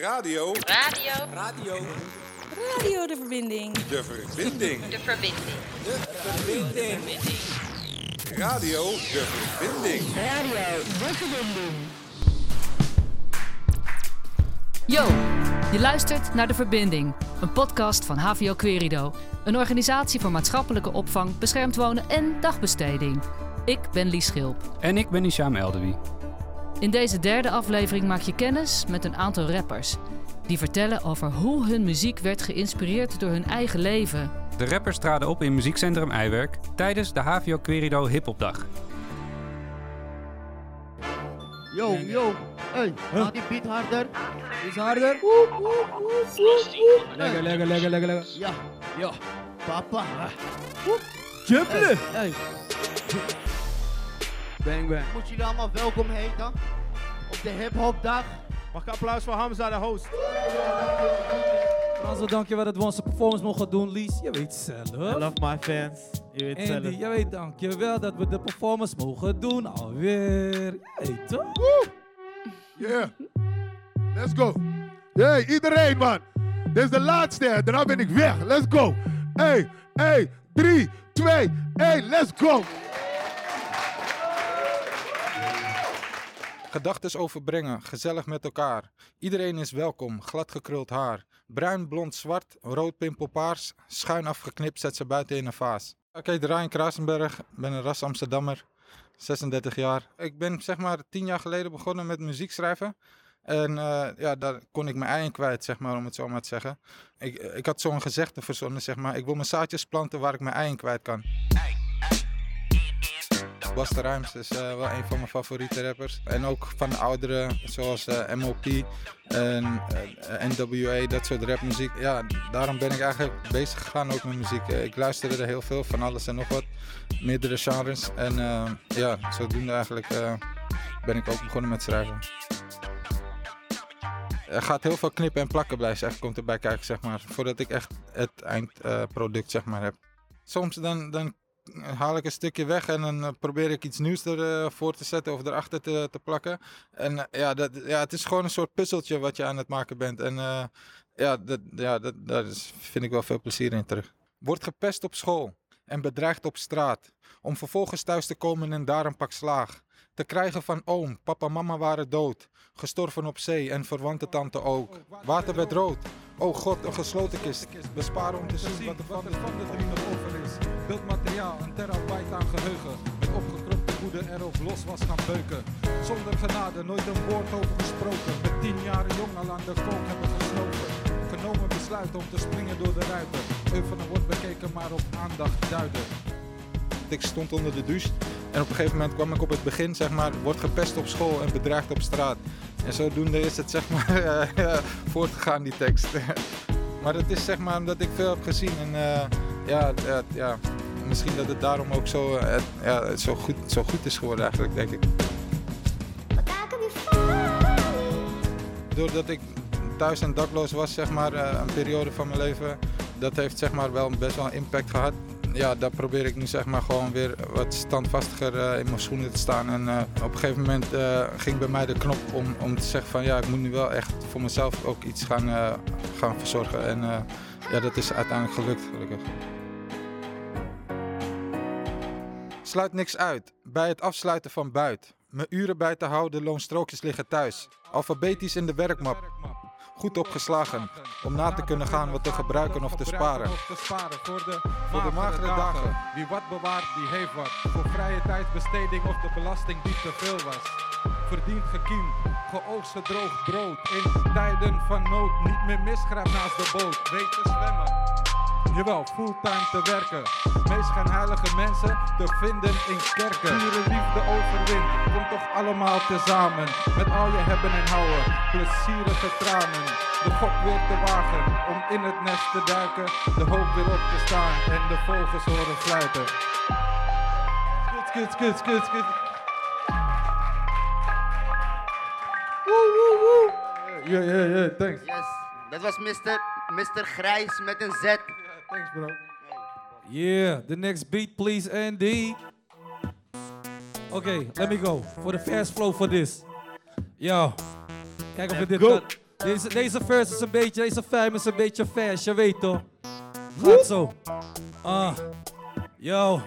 Radio. Radio. Radio. Radio de verbinding. De verbinding. De verbinding. De verbinding. Radio de verbinding. Radio de verbinding. Yo, je luistert naar De Verbinding, een podcast van HVO Querido. Een organisatie voor maatschappelijke opvang, beschermd wonen en dagbesteding. Ik ben Lies Schilp. En ik ben Isham Eldewi. In deze derde aflevering maak je kennis met een aantal rappers. Die vertellen over hoe hun muziek werd geïnspireerd door hun eigen leven. De rappers traden op in muziekcentrum Eiwerk tijdens de HVO Querido Hiphopdag. Yo, yo. Hey, gaat die beat harder? Iets harder. Lekker, lekker, lekker, lekker, lekker. Ja. Ja. Papa. Jumpelen. Hey. Bang, bang. Moet jullie allemaal welkom heten op de hip-hop dag. Mag ik applaus voor Hamza, de host? Frans, dankjewel dat we onze performance mogen doen. Lies, je weet zelf. I love my fans. Je weet zelf. Andy, je weet dankjewel dat we de performance mogen doen alweer. Je weet toch? Yeah. Let's go. Hey, iedereen man. Dit is de laatste. Daarna ben ik weg. Let's go. Hey, hey, 3, 2, 1, let's go. Gedachtes overbrengen, gezellig met elkaar. Iedereen is welkom, glad gekruld haar. Bruin, blond, zwart, rood, pimpelpaars. Schuin afgeknipt, zet ze buiten in een vaas. Oké, okay, Ryan Krasenberg, ben een ras Amsterdammer, 36 jaar. Ik ben zeg maar tien jaar geleden begonnen met muziek schrijven. En eh, ja, daar kon ik mijn ei in kwijt, zeg maar, om het zo maar te zeggen. Ik, ik had zo'n gezegde verzonnen, zeg maar. Ik wil mijn zaadjes planten waar ik mijn ei in kwijt kan. Busta Rhymes is uh, wel een van mijn favoriete rappers. En ook van de ouderen, zoals uh, MOP en uh, NWA, dat soort rapmuziek. Ja, daarom ben ik eigenlijk bezig gegaan ook met muziek. ik luisterde er heel veel van alles en nog wat. Meerdere genres. En ja, zodoende eigenlijk ben ik ook begonnen met schrijven. Er gaat heel veel knippen en plakken bij, zeg, komt erbij kijken, zeg maar. Voordat ik echt het eindproduct, zeg maar, heb. Soms dan, dan haal ik een stukje weg en dan uh, probeer ik iets nieuws ervoor uh, te zetten of erachter te, te plakken. En uh, ja, dat, ja, het is gewoon een soort puzzeltje wat je aan het maken bent. En ja, dat, ja dat, daar vind ik wel veel plezier in terug. Wordt gepest op school en bedreigd op straat. Om vervolgens thuis te komen en daar een pak slaag. Te krijgen van oom, papa, mama waren dood. Gestorven op zee en verwante tante ook. Water werd rood. Oh god, een gesloten kist. Besparen om te zien wat er van de. Beeldmateriaal, een terabyte aan geheugen. Met opgekropte moeder erop los was gaan beuken. Zonder genade, nooit een woord over gesproken. Met tien jaren jong al aan de kook hebben gesloten. Genomen besluit om te springen door de ruiten. Eufenen wordt bekeken, maar op aandacht duiden. Ik stond onder de douche en op een gegeven moment kwam ik op het begin, zeg maar, wordt gepest op school en bedreigd op straat. En zodoende is het, zeg maar, uh, voortgegaan, die tekst. maar het is, zeg maar, omdat ik veel heb gezien en uh, ja, ja, ja, misschien dat het daarom ook zo, uh, ja, zo, goed, zo goed is geworden eigenlijk, denk ik. Doordat ik thuis en dakloos was, zeg maar, een periode van mijn leven, dat heeft, zeg maar, wel best wel impact gehad ja, daar probeer ik nu zeg maar gewoon weer wat standvastiger uh, in mijn schoenen te staan. En op een gegeven moment ging bij mij de knop om, om te zeggen van ja, ik moet nu wel echt voor mezelf ook iets gaan, gaan verzorgen. En ja, dat is uiteindelijk gelukt, gelukkig. Sluit niks uit. Bij het afsluiten van buit. Mijn uren bij te houden, loonstrookjes liggen thuis. Alfabetisch in de werkmap goed opgeslagen om na te kunnen gaan wat te gebruiken of te sparen. Voor de, voor de magere dagen. Wie wat bewaart, die heeft wat. Voor vrije tijdsbesteding of de belasting die te veel was. Verdient gekiem, geoogst gedroogd brood. In tijden van nood niet meer misgraap naast de boot. Weet te zwemmen. Jawel, fulltime te werken. Meest heilige mensen te vinden in kerken. Pure liefde overwint, komt toch allemaal tezamen. Met al je hebben en houden, plezierige tranen. De gok weer te wagen, om in het nest te duiken. De hoop weer op te staan en de vogels horen fluiten. Skut, skut, skut, skut. Woe, woe, woe. Yeah, yeah, yeah, thanks. Yes, dat was Mr. Mr. Grijs met een Z. Thanks, bro. Yeah, the next beat, please, Andy. Okay, let me go for the fast flow for this. Yo, kijk of we dit gaan. Deze, deze verse is een beetje, deze fam is een beetje fast, je weet toch? Gaat zo. Ah. Yo.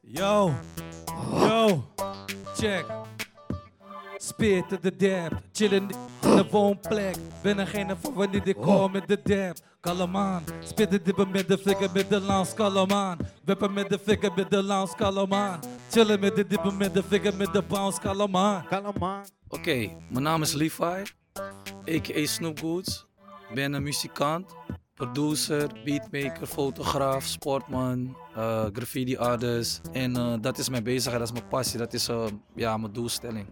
Yo. Yo. Check. Spitten de dab. Chillen in de woonplek. Ben degene van wanneer ik kom met de dab. Kalamaan. Spitten dippen met de flikker met de lans. Kalamaan. Wippen met de flikker met de lans. Kalamaan. Chillen met de dippen met de flikker met de bounce. Kalamaan. Kalamaan. Oké, mijn naam is Levi, a.k.a. Snoop Goods. Ik ben een muzikant, producer, beatmaker, fotograaf, sportman, eh, graffiti artist. En eh, dat is mijn bezigheid, dat is mijn passie, dat is eh, ja, mijn doelstelling.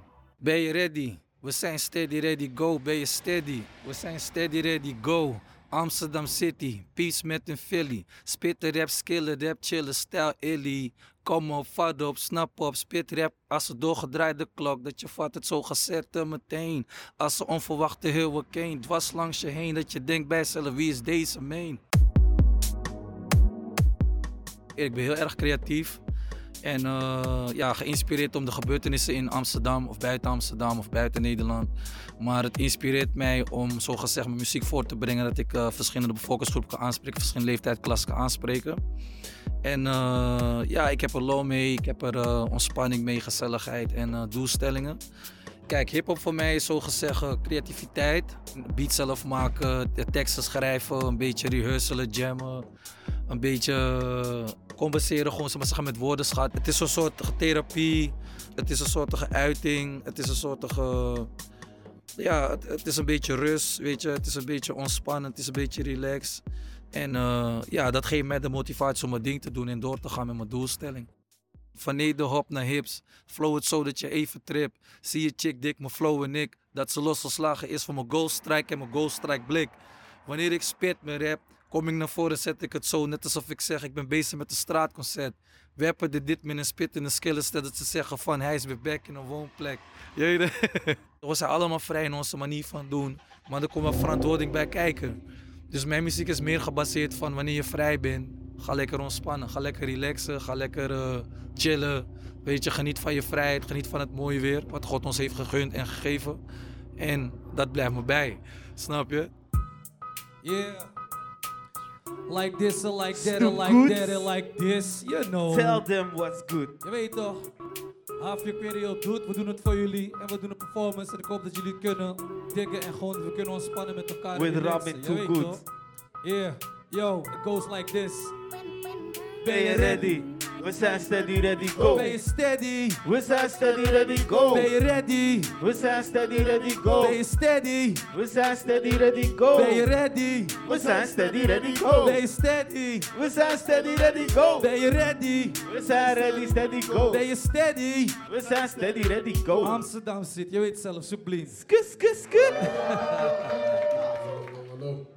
Ben je ready? We zijn steady ready, go. Ben je steady? We zijn steady ready, go. Amsterdam City, peace met een Philly. Spitten rap, skillen, rap, chillen, stijl illy. Kom op, vat op, snap op, spit rap als een doorgedraaide klok. Dat je vat het zo gezet te meteen. Als een onverwachte hurricane, dwars langs je heen. Dat je denkt bij jezelf, wie is deze main? Ik ben heel erg creatief. En eh, ja, geïnspireerd om de gebeurtenissen in Amsterdam of buiten Amsterdam of buiten Nederland. Maar het inspireert mij om zo gezegd mijn muziek voor te brengen. Dat ik eh, verschillende bevolkingsgroepen kan aanspreken, verschillende leeftijdsklassen kan aanspreken. En eh, ja, ik heb er lol mee, ik heb er ontspanning mee, gezelligheid en doelstellingen. Kijk, hip-hop voor mij is zo gezegd eh, creativiteit. Beat zelf maken, teksten schrijven, een beetje rehearsalen, jammen. Een beetje eh, compenseren, gewoon maar zeggen, met woordenschat. Het is een soort therapie, het is een soort uiting, het is een soort. ja, het, het is een beetje rust, weet je. Het is een beetje ontspannen, het is een beetje relaxed. En eh, ja, dat geeft mij de motivatie om mijn ding te doen en door te gaan met mijn doelstelling. Van nederhop naar hips, flow het zo dat je even trip. Zie je chick dik, mijn flow en ik. Dat ze losgeslagen is van mijn goal strike en mijn goal strike blik. Wanneer ik spit mijn rap, kom ik naar voren zet ik het zo. Net alsof ik zeg, ik ben bezig met een straatconcert. We hebben de dit met een spit in een skillet, dat ze zeggen van hij is weer back in een woonplek. Je weet het? We zijn allemaal vrij in onze manier van doen, maar er komt wel verantwoording bij kijken. Dus mijn muziek is meer gebaseerd van wanneer je vrij bent, ga lekker ontspannen, ga lekker relaxen, ga lekker eh, chillen. Weet je, geniet van je vrijheid, geniet van het mooie weer, wat God ons heeft gegund en gegeven. En dat blijft me bij, snap je? Yeah. Like this or like that or like that or like this. You know. Tell them what's good. Je weet toch? Half je periode doet, we doen het voor jullie en we doen een performance en ik hoop dat jullie kunnen diggen en gewoon we kunnen ontspannen met elkaar. With Robin Too Good. toch? Yeah, yo, it goes like this. Ben je ready? We zijn steady ready, go. Ben je steady? We zijn steady ready, go. Ben je ready? We zijn steady ready, go. Ben je steady? We zijn steady ready, go. Ben je ready? We zijn steady ready, go. Ben je steady? We zijn steady ready, go. Ben je ready? We zijn ready, steady, go. Ben je steady? We zijn steady ready, go. Amsterdam zit, je weet zelf, subliem. Kus, kus, kus.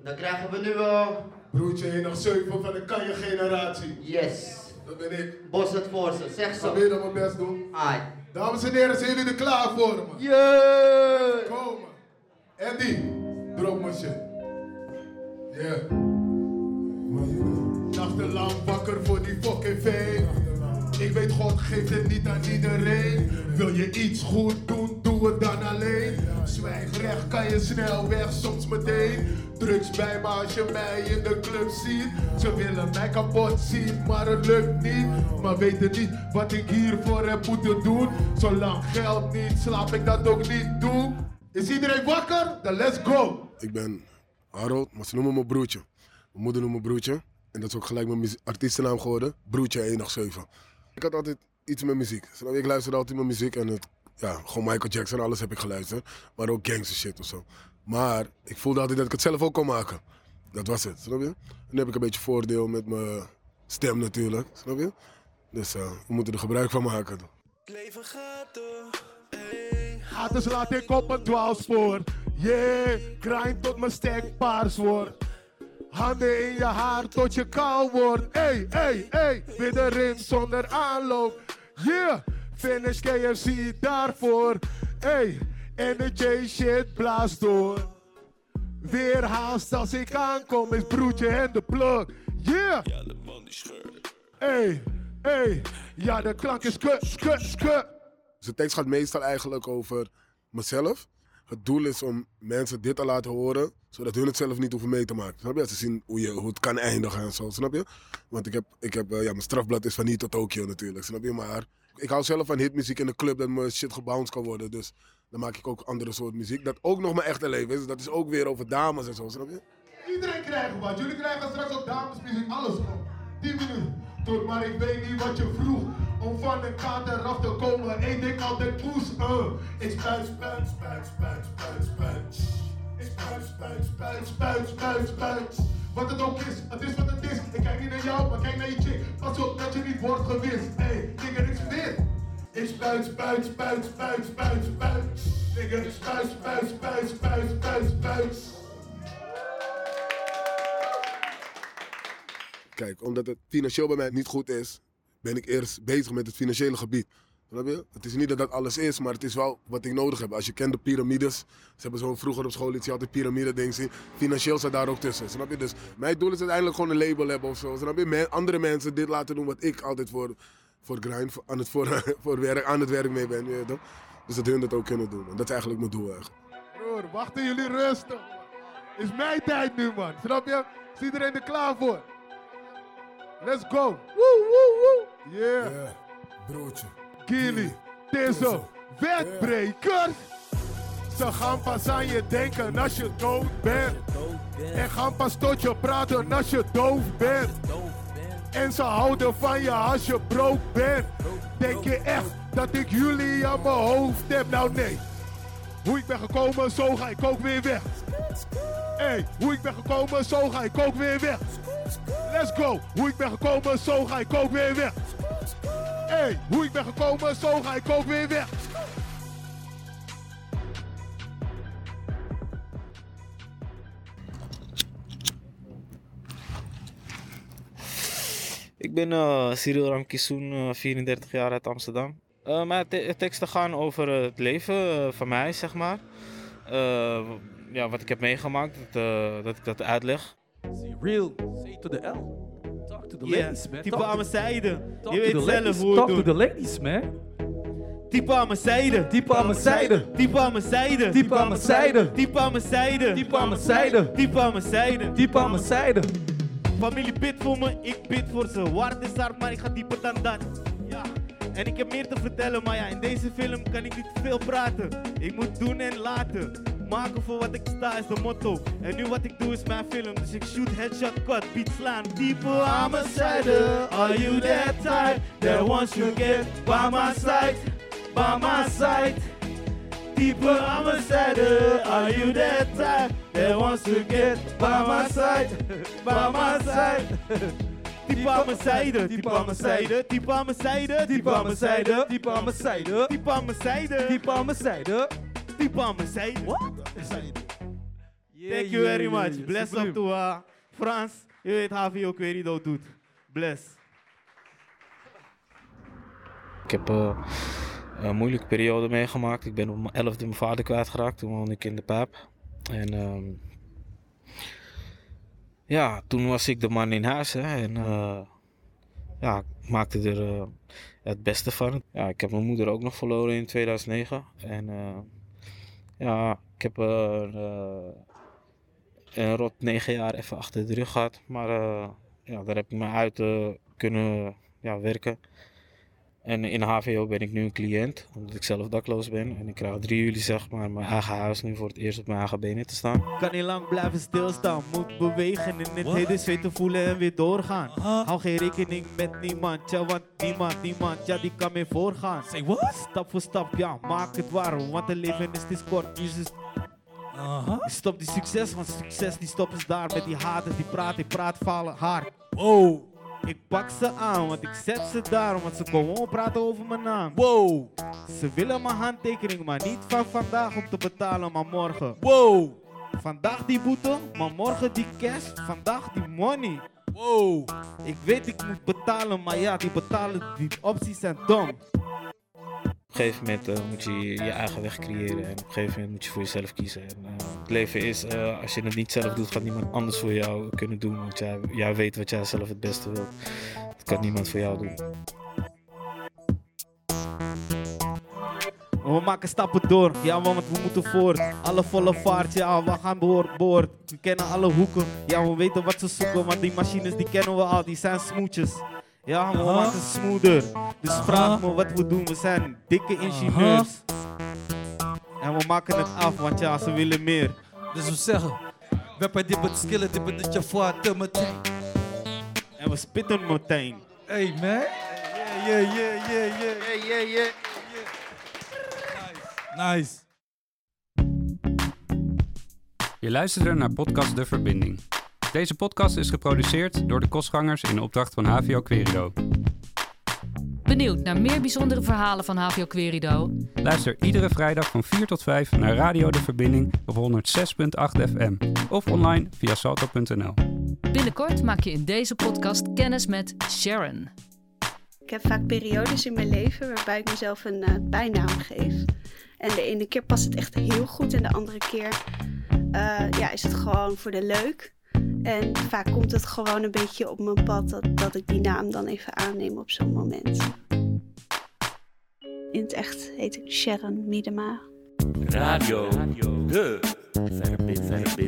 Dan krijgen we nu wel. Broertje 1 nog 7 van de kanje generatie. Yes. Dat ben ik. Bos het voor ze. Zeg Ik ga zo. weer naar mijn best doen. Ai. Dames en heren, zijn jullie er klaar voor, man? Yeah. Komen. Andy, drop mijn shit. Yeah. Nachtenlang wakker voor die fucking fame. Ik weet, God geeft het niet aan iedereen. Wil je iets goed doen, doe het dan alleen. Zwijgrecht kan je snel weg, soms meteen. Drugs bij me als je mij in de club ziet. Ze willen mij kapot zien, maar het lukt niet. Maar weten niet wat ik hiervoor heb moeten doen. Zolang geld niet, slaap ik dat ook niet doen. Is iedereen wakker? Dan let's go! Ik ben Harold, maar ze noemen me broertje. Mijn moeder noemt me broertje. En dat is ook gelijk mijn artiestennaam geworden. Broertje 187. Ik had altijd iets met muziek. Ik luisterde altijd mijn muziek. En het, ja, gewoon Michael Jackson, alles heb ik geluisterd. Maar ook gangster shit of zo. Maar ik voelde altijd dat ik het zelf ook kon maken. Dat was het, snap je? En nu heb ik een beetje voordeel met mijn stem natuurlijk, snap je? Dus eh, we moeten er gebruik van maken. Leven gaat door. Dus laat ik op een dwaalspoor. Yeah, grind tot mijn stek paars wordt. Handen in je haar tot je kaal wordt. Ey, ey, ey, weer erin zonder aanloop. Yeah, finish KFC daarvoor. Ey, energy shit blaast door. Weer haast als ik aankom is broertje en de plug. Yeah. Ja, de man die scheurt. Ey, ey, ja de klank is kut, kut, kut. Dus de tekst gaat meestal eigenlijk over mezelf. Het doel is om mensen dit te laten horen, zodat hun het zelf niet hoeven mee te maken. Snap je? Ze zien hoe, je, hoe het kan eindigen en zo, snap je? Want ik heb, ik heb eh, ja, mijn strafblad is van hier tot Tokio natuurlijk, snap je? Maar ik hou zelf van hitmuziek in de club, dat mijn shit gebounced kan worden. Dus dan maak ik ook andere soort muziek, dat ook nog mijn echte leven is. Dat is ook weer over dames en zo, snap je? Iedereen krijgt wat. Jullie krijgen straks ook damesmuziek, alles gewoon. 10 minuten. Maar ik weet niet wat je vroeg. Om van de kaart eraf te komen, eet ik altijd poes. Uh. Ik spuit, spuit, spuit, spuit, spuit, spuit. Ik spuit, spuit, spuit, spuit, spuit, spuit. Wat het ook is, het is wat het is. Ik kijk niet naar jou, maar kijk naar je chick. Pas op dat je niet wordt gewist. Hey, nigga, ik spit. Ik spuit, spuit, spuit, spuit, spuit, spuit. Nigga, ik spuit, spuit, spuit, spuit, spuit, spuit. Kijk, omdat het financieel bij mij niet goed is, ben ik eerst bezig met het financiële gebied. Je? Het is niet dat dat alles is, maar het is wel wat ik nodig heb. Als je kent de piramides, ze hebben zo vroeger op school iets, je altijd piramide dingen zien. Financieel staat daar ook tussen, snap je? Dus mijn doel is uiteindelijk gewoon een label hebben of zo, snap je? Andere mensen dit laten doen wat ik altijd voor, voor grind, voor, aan, het, voor, voor werk, aan het werk mee ben, je? Dus dat hun dat ook kunnen doen. En dat is eigenlijk mijn doel eigenlijk. Broer, wachten jullie rustig. Is mijn tijd nu, man. Snap je? Is iedereen er klaar voor? Let's go. Woe, woe, woe. Yeah. broertje. Gilly, Tizzo, wetbrekers. Ze gaan pas aan je denken als je dood bent. En gaan pas tot je praten als je doof bent. En ze houden van je als je brood bent. Denk je echt dat ik jullie aan mijn hoofd heb? Nou nee. Hoe ik ben gekomen, zo ga ik ook weer weg. Hey, hoe ik ben gekomen, zo ga ik ook weer weg. Let's go. Hoe ik ben gekomen, zo ga ik ook weer weg. Hey, hoe ik ben gekomen, zo ga ik ook weer weg. Ik ben eh Cyril Ramkisoen, eh, 34 jaar uit Amsterdam. Eh, mijn te- teksten gaan over eh, het leven eh, van mij, zeg maar. Eh, ja, wat ik heb meegemaakt, dat, eh, dat ik dat uitleg. Real, say to the L. Talk to the ladies, man. type aan mijn zijde. talk Je to weet the zelf ladies. hoe Talk to the ladies, man. Type aan mijn zijde. Type aan mijn zijde. Type aan mijn zijde. Type aan mijn zijde. Type aan mijn zijde. Type aan mijn zijde. Type aan mijn zijde. Type aan mijn zijde. Familie bid voor me, ik bid voor ze. Waard is hard, maar ik ga dieper dan dat. Ja. En ik heb meer te vertellen, maar ja, in deze film kan ik niet veel praten. Ik moet doen en laten. Maken voor wat ik sta is de motto. En nu wat ik doe is mijn film. Dus ik shoot, headshot, cut, beat slaan. People aan mijn zijde. Are you that type that wants to get by my side? By my side. People aan mijn zijde. Are you that type that wants to get by my side? By my side. Type aan mijn zijde, type aan mijn zijde, type aan mijn zijde, Type aan mijn zijde. Type aan mijn zijde. type aan mijn zijde, Type aan mijn zijde. Type aan mijn zijde. Yeah, Thank you yeah, very much. yeah. Bless up to uh, Frans. Je weet HVO Querido doet. Bless. Ik heb eh, een moeilijke periode meegemaakt. Ik ben op mijn elfde mijn vader kwijtgeraakt. Toen woonde ik in de Paap. En ehm, ja, toen was ik de man in huis. Hè, en eh, ja, ik maakte er eh, het beste van. Ja, ik heb mijn moeder ook nog verloren in 2009. En eh, ja, ik heb er eh, een rot negen jaar even achter de rug gehad. Maar eh, ja, daar heb ik me uit eh, kunnen ja, werken. En in HVO ben ik nu een cliënt, omdat ik zelf dakloos ben. En ik krijg 3 juli zeg maar mijn eigen huis nu voor het eerst op mijn eigen benen te staan. Kan niet lang blijven stilstaan, moet bewegen in het heden zweten voelen en weer doorgaan. Hou geen rekening met niemand, ja, want niemand, niemand, ja, die kan meer voorgaan. Say what? Stap voor stap, ja, maak het waar, want het leven is het kort. Dus is- Aha. Stop die succes, want succes die stoppen ze daar met die haters die praten, ik praat falen hard. Wow. Ik pak ze aan, want ik zet ze daar, want ze komen praten over mijn naam. Wow. Ze willen mijn handtekening, maar niet van vandaag om te betalen, maar morgen. Wow. Vandaag die boete, maar morgen die cash, vandaag die money. Wow. Ik weet ik moet betalen, maar ja, die betalen, die opties zijn dom. Op een gegeven moment eh, moet je je eigen weg creëren en op een gegeven moment moet je voor jezelf kiezen. En, eh, het leven is, eh, als je het niet zelf doet, gaat niemand anders voor jou kunnen doen. Want jij, jij weet wat jij zelf het beste wilt. Dat kan niemand voor jou doen. We maken stappen door, ja want we moeten voort. Alle volle vaart, ja we gaan boord, boord. We kennen alle hoeken, ja we weten wat ze zoeken. Want die machines die kennen we al, die zijn smoetjes. Ja, we Aha. maken smoother. Dus Aha. vraag me wat we doen, we zijn dikke ingenieurs. En we maken het af, want ja, ze willen meer. Dus we zeggen, we hebben dit met skillen, dit met je meteen. En we spitten meteen. Hey man. Yeah, yeah, yeah, yeah, yeah. Yeah, yeah, yeah. Nice. Je luisterde naar podcast De Verbinding. Deze podcast is geproduceerd door de kostgangers in opdracht van HVO Querido. Benieuwd naar meer bijzondere verhalen van HVO Querido? Luister iedere vrijdag van 4 tot 5 naar Radio De Verbinding op 106.8 FM of online via salto.nl. Binnenkort maak je in deze podcast kennis met Sharon. Ik heb vaak periodes in mijn leven waarbij ik mezelf een eh, bijnaam geef. En de ene keer past het echt heel goed en de andere keer eh, ja, is het gewoon voor de leuk. En vaak komt het gewoon een beetje op mijn pad dat, dat ik die naam dan even aanneem op zo'n moment. In het echt heet ik Sharon Miedema. Radio, de verbinding.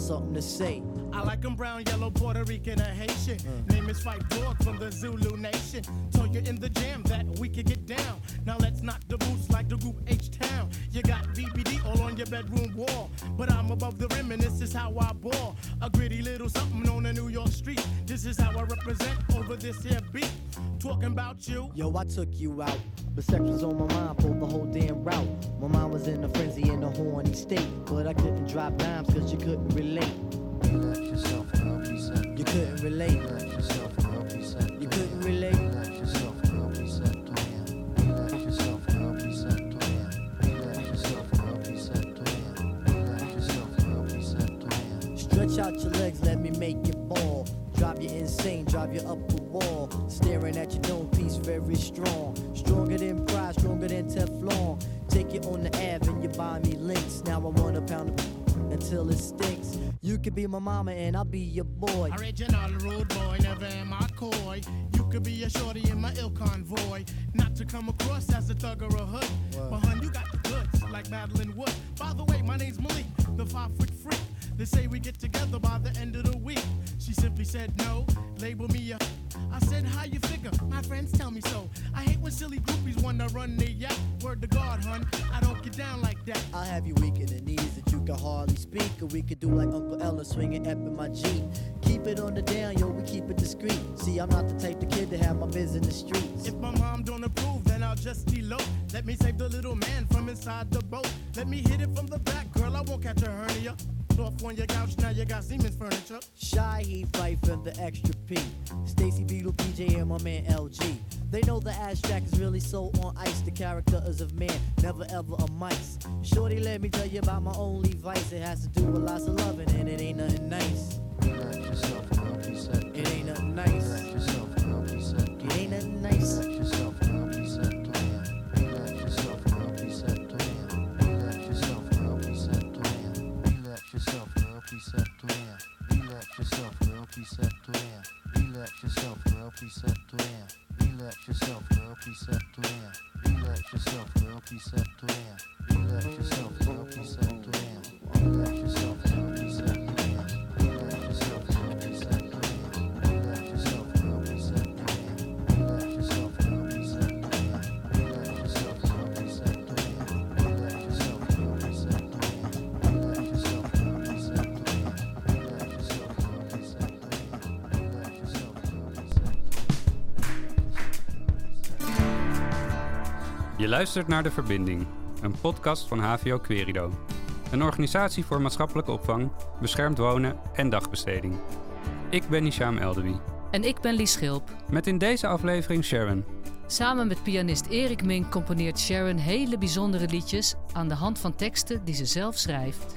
Got something to say. I like 'em brown, yellow, Puerto Rican, or Haitian. Mm. Name is Fight Dog from the Zulu Nation. Told you in the jam that we could get down. Now let's knock the boots like the group H Town. You got VBD all on your bedroom wall. But I'm above the rim and this is how I ball. A gritty little something on a New York street. This is how I represent over this here beat. Talking about you. Yo, I took you out. But sex mama and I'll be your boy. Original rude boy, never am I coy. You could be a shorty in my ill convoy. Not to come across as a thug or a hood. But hun, you got the goods, like Madeline Wood. By the way, my name's Malik, the five foot freak. They say we get together by the end of the week. She simply said no, label me a. I said, how you figure? My friends tell me so. I hate when silly groupies wanna run their yacht. Word to God, hun, I don't get down like that. I'll have you weak in the knees that you can hardly speak. Or we could do like Uncle Ella swinging up in my Jeep. Keep it on the down, yo, we keep it discreet. See, I'm not the type of kid to have my biz in the streets. If my mom don't approve, then I'll just elope. Let me save the little man from inside the boat. Let me hit it from the back, girl. I won't catch a hernia. Off on your couch, now you got Siemens furniture. Shy, he fight for the extra P. Stacy Beetle, PJ, and my man LG. They know the ass jack is really so on ice. The character is of man, never ever a mice. Shorty, let me tell you about my only vice. It has to do with lots of loving, and it ain't nothing nice. Relax yourself, girl, be set It ain't nothing nice. Relax yourself, girl, be set It ain't nothing nice. Relax yourself, precept there. Relax yourself, girl, precept there. Relax yourself, girl, precept there. Relax yourself, girl, precept there. Relax yourself, girl, precept there. Relax yourself. Je luistert naar De Verbinding. een podcast van HVO Querido. Een organisatie voor maatschappelijke opvang, beschermd wonen en dagbesteding. Ik ben Hisham Eldewy. En ik ben Lies Schilp. Met in deze aflevering Sharon. Samen met pianist Erik Mink componeert Sharon hele bijzondere liedjes aan de hand van teksten die ze zelf schrijft.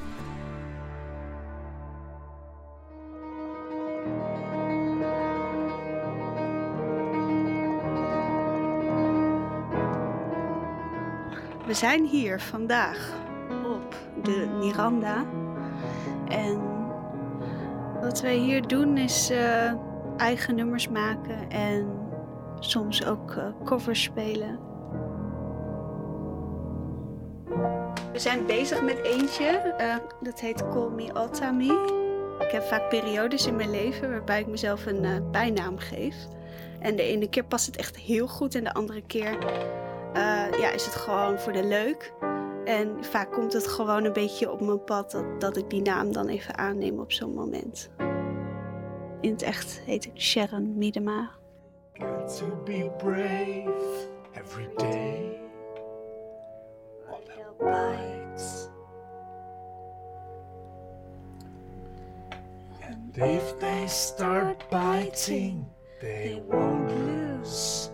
We zijn hier vandaag op de Miranda. En wat wij hier doen is eh, eigen nummers maken en soms ook eh, covers spelen. We zijn bezig met eentje, eh, dat heet Call Me Otami. Ik heb vaak periodes in mijn leven waarbij ik mezelf een bijnaam geef. En de ene keer past het echt heel goed en de andere keer eh, ja, is het gewoon voor de leuk. En vaak komt het gewoon een beetje op mijn pad dat, dat ik die naam dan even aanneem op zo'n moment. In het echt heet ik Sharon Miedema. Got to be brave every day. And if they start biting, they won't lose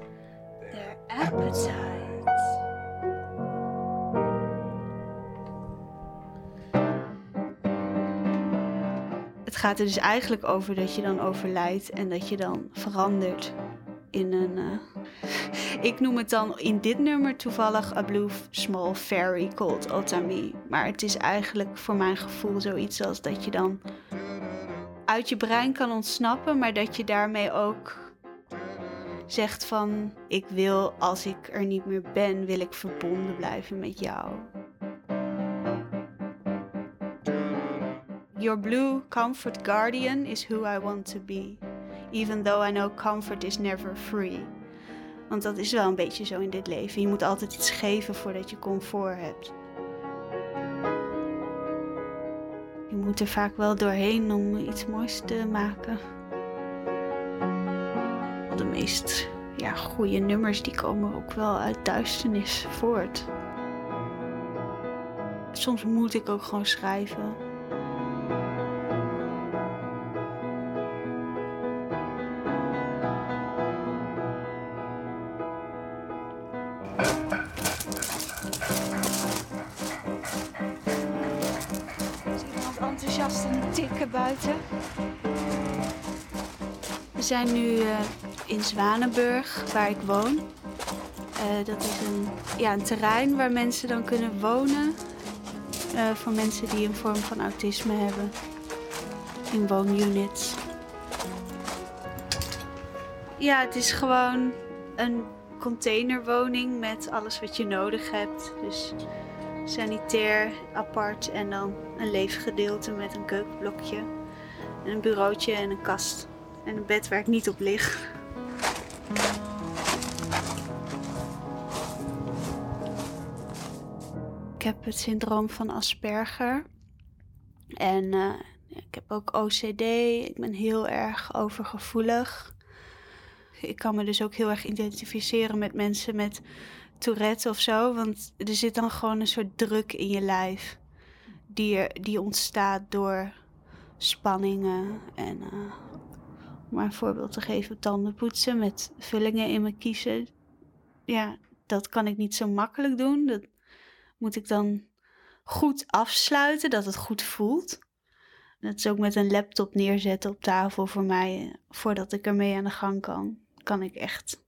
their appetite. Gaat er dus eigenlijk over dat je dan overlijdt en dat je dan verandert in een. eh, ik noem het dan in dit nummer toevallig A Blue Small Fairy Called Otami. Maar het is eigenlijk voor mijn gevoel zoiets als dat je dan uit je brein kan ontsnappen, maar dat je daarmee ook zegt van ik wil als ik er niet meer ben, wil ik verbonden blijven met jou. Your blue comfort guardian is who I want to be. Even though I know comfort is never free. Want dat is wel een beetje zo in dit leven. Je moet altijd iets geven voordat je comfort hebt. Je moet er vaak wel doorheen om iets moois te maken. De meest ja, goede nummers die komen ook wel uit duisternis voort. Soms moet ik ook gewoon schrijven. Zijn nu eh, in Zwanenburg, waar ik woon. Eh, dat is een, ja, een terrein waar mensen dan kunnen wonen. eh, voor mensen die een vorm van autisme hebben. In woonunits. Ja, het is gewoon een containerwoning met alles wat je nodig hebt. Dus sanitair apart en dan een leefgedeelte met een keukenblokje. En een bureautje en een kast. En een bed waar ik niet op lig. Ik heb het syndroom van Asperger. En eh, ik heb ook OCD. Ik ben heel erg overgevoelig. Ik kan me dus ook heel erg identificeren met mensen met Tourette of zo. Want er zit dan gewoon een soort druk in je lijf. Die, die ontstaat door spanningen. En eh, maar een voorbeeld te geven, tanden poetsen met vullingen in mijn kiezen. Ja, dat kan ik niet zo makkelijk doen. Dat moet ik dan goed afsluiten, dat het goed voelt. Dat is ook met een laptop neerzetten op tafel voor mij. eh, Voordat ik ermee aan de gang kan, kan ik echt.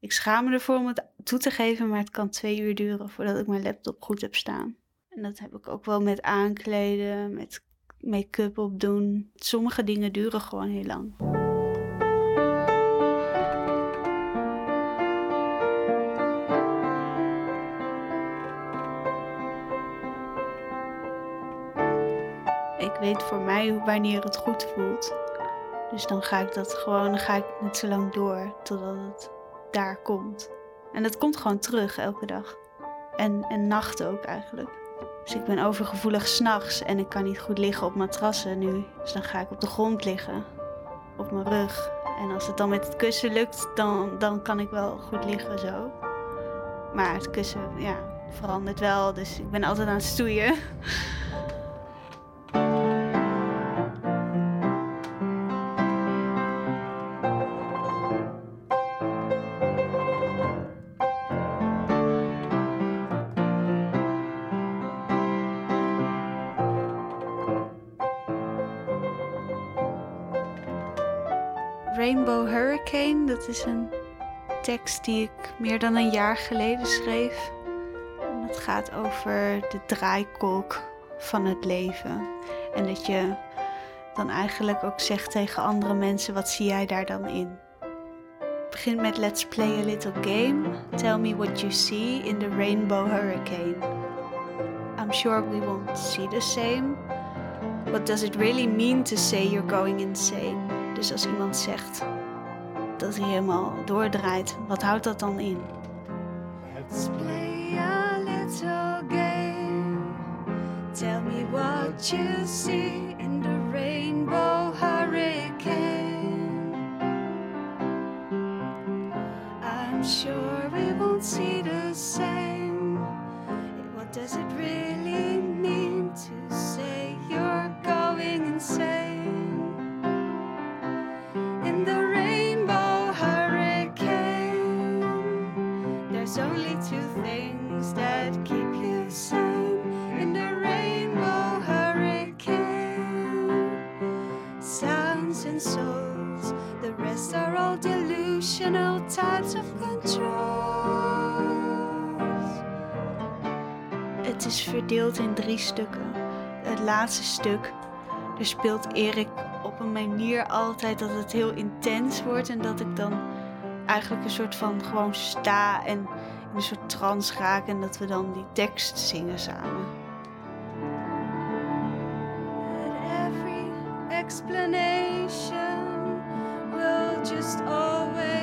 Ik schaam me ervoor om het toe te geven, maar het kan twee uur duren voordat ik mijn laptop goed heb staan. En dat heb ik ook wel met aankleden, met make-up opdoen. Sommige dingen duren gewoon heel lang. Voor mij wanneer het goed voelt. Dus dan ga ik dat gewoon, ga ik net zo lang door totdat het daar komt. En dat komt gewoon terug elke dag. En, en nacht ook eigenlijk. Dus ik ben overgevoelig s'nachts en ik kan niet goed liggen op matrassen nu. Dus dan ga ik op de grond liggen, op mijn rug. En als het dan met het kussen lukt, dan, dan kan ik wel goed liggen zo. Maar het kussen, ja, verandert wel, dus ik ben altijd aan het stoeien. Rainbow Hurricane, dat is een tekst die ik meer dan een jaar geleden schreef. En het gaat over de draaikolk van het leven. En dat je dan eigenlijk ook zegt tegen andere mensen, wat zie jij daar dan in? Het begint met Let's play a little game. Tell me what you see in the rainbow hurricane. I'm sure we won't see the same. What does it really mean to say you're going insane? Dus als iemand zegt dat hij helemaal doordraait, wat houdt dat dan in? Let's play a little game. Tell me what you see in the rainbow hurricane. I'm sure we won't see the same. What does it really is verdeeld in drie stukken. Het laatste stuk, er speelt Erik op een manier altijd dat het heel intens wordt en dat ik dan eigenlijk een soort van gewoon sta en in een soort trance raak en dat we dan die tekst zingen samen. Every explanation will just always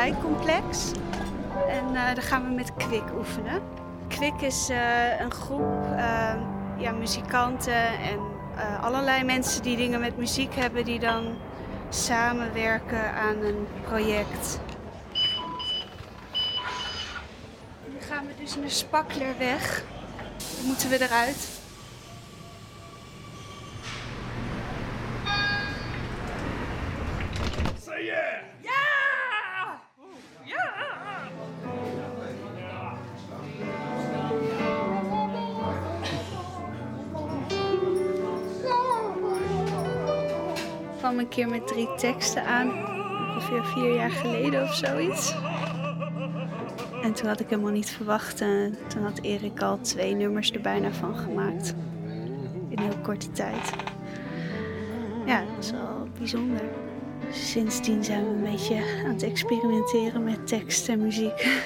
eikcomplex en eh, daar gaan we met Kwik oefenen. Kwik is eh, een groep eh, ja, muzikanten en allerlei mensen die dingen met muziek hebben die dan samenwerken aan een project. Nu gaan we dus naar Spaklerweg. Dan moeten we eruit. Kwam een keer met drie teksten aan, ongeveer vier jaar geleden of zoiets. En toen had ik helemaal niet verwacht. En toen had Erik al twee nummers er bijna van gemaakt. In heel korte tijd. Ja, dat is wel bijzonder. Sindsdien zijn we een beetje aan het experimenteren met tekst en muziek.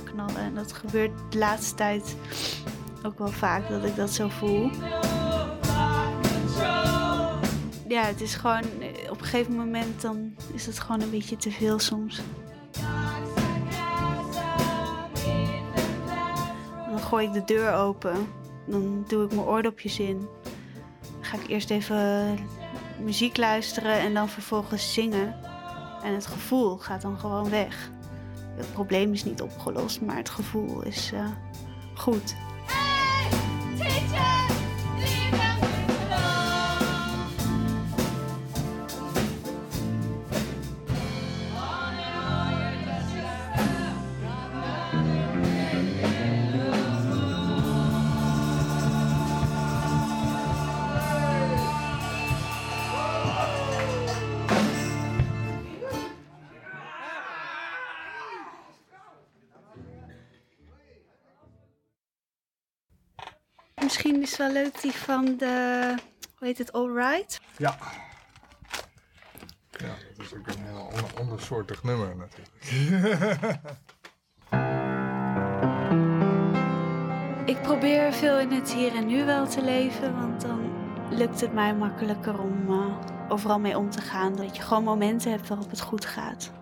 Knallen. En dat gebeurt de laatste tijd ook wel vaak dat ik dat zo voel. ja, het is gewoon op een gegeven moment dan is het gewoon een beetje te veel soms. Dan gooi ik de deur open. Dan doe ik mijn oordopjes in. Dan ga ik eerst even muziek luisteren en dan vervolgens zingen. En het gevoel gaat dan gewoon weg. Het probleem is niet opgelost, maar het gevoel is eh, goed. Misschien is het wel leuk die van de, hoe heet het, Alright? Ja. Ja, dat is ook een heel ander, andersoortig nummer natuurlijk. Ik probeer veel in het hier en nu wel te leven, want dan lukt het mij makkelijker om eh, overal mee om te gaan. Dat je gewoon momenten hebt waarop het goed gaat.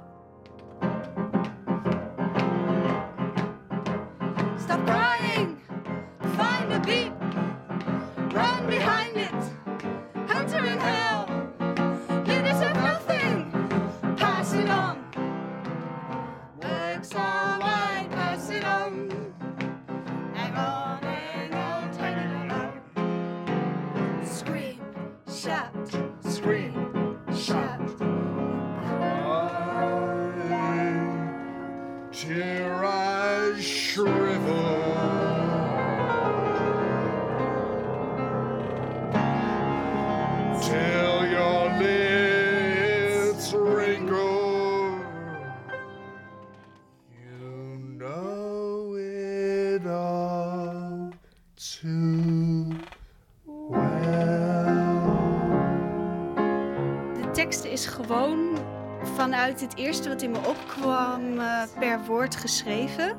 Gewoon vanuit het eerste wat in me opkwam eh, per woord geschreven.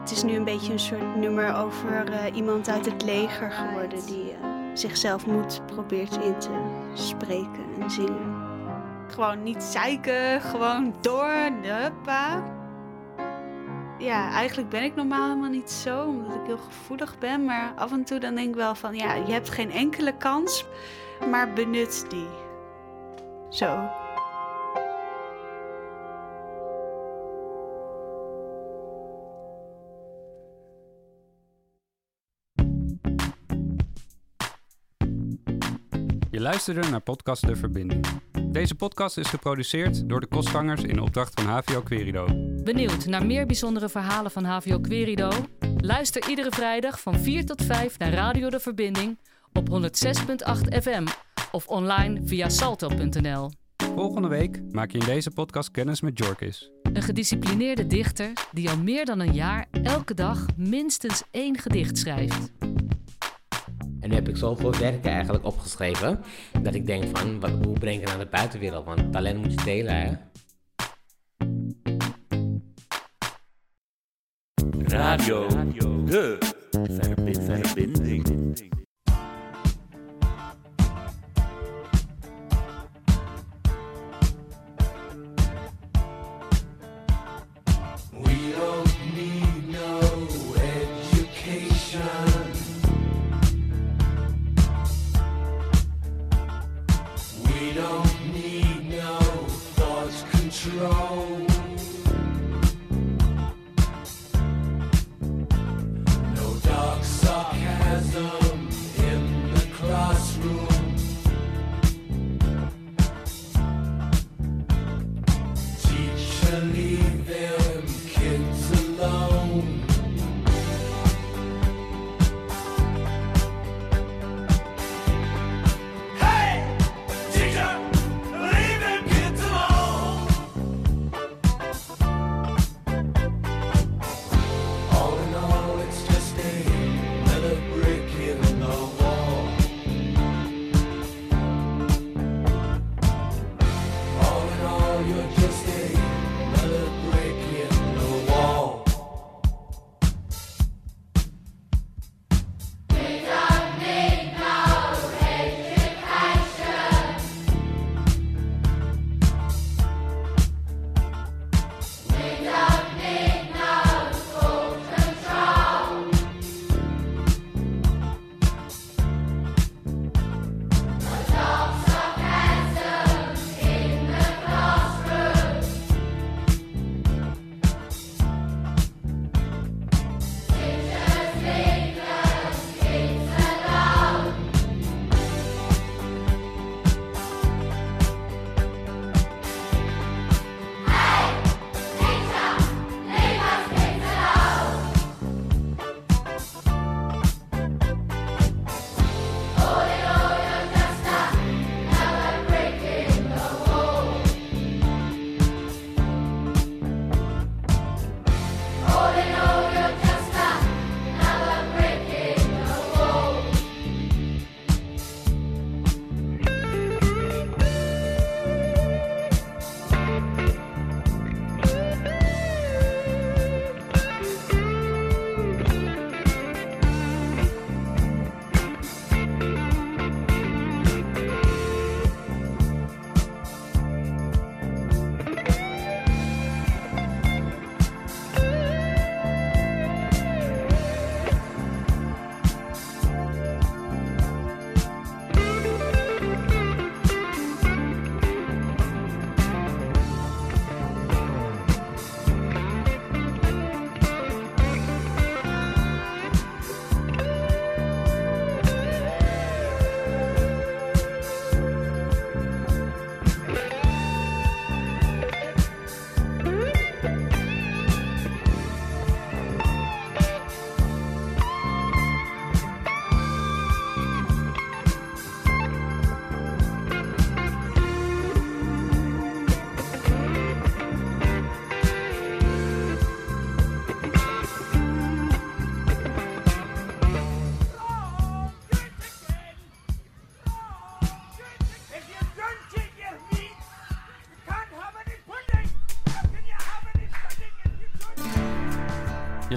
Het is nu een beetje een soort nummer over eh, iemand uit het leger geworden die eh, zichzelf moed probeert in te spreken en zingen. Gewoon niet zeiken, gewoon door, huppa. Ja, eigenlijk ben ik normaal helemaal niet zo, omdat ik heel gevoelig ben. Maar af en toe dan denk ik wel van, ja, je hebt geen enkele kans, maar benut die. Zo. Je luisterde naar podcast De Verbinding. Deze podcast is geproduceerd door de kostgangers in opdracht van HVO Querido. Benieuwd naar meer bijzondere verhalen van HVO Querido? Luister iedere vrijdag van 4 tot 5 naar Radio De Verbinding op 106.8 FM of online via salto.nl. Volgende week maak je in deze podcast kennis met Jorkis. Een gedisciplineerde dichter die al meer dan een jaar elke dag minstens één gedicht schrijft. En nu heb ik zoveel werken eigenlijk opgeschreven, dat ik denk van, wat, hoe breng ik het naar de buitenwereld? Want talent moet je delen, hè? Radio, de verbi- verbinding.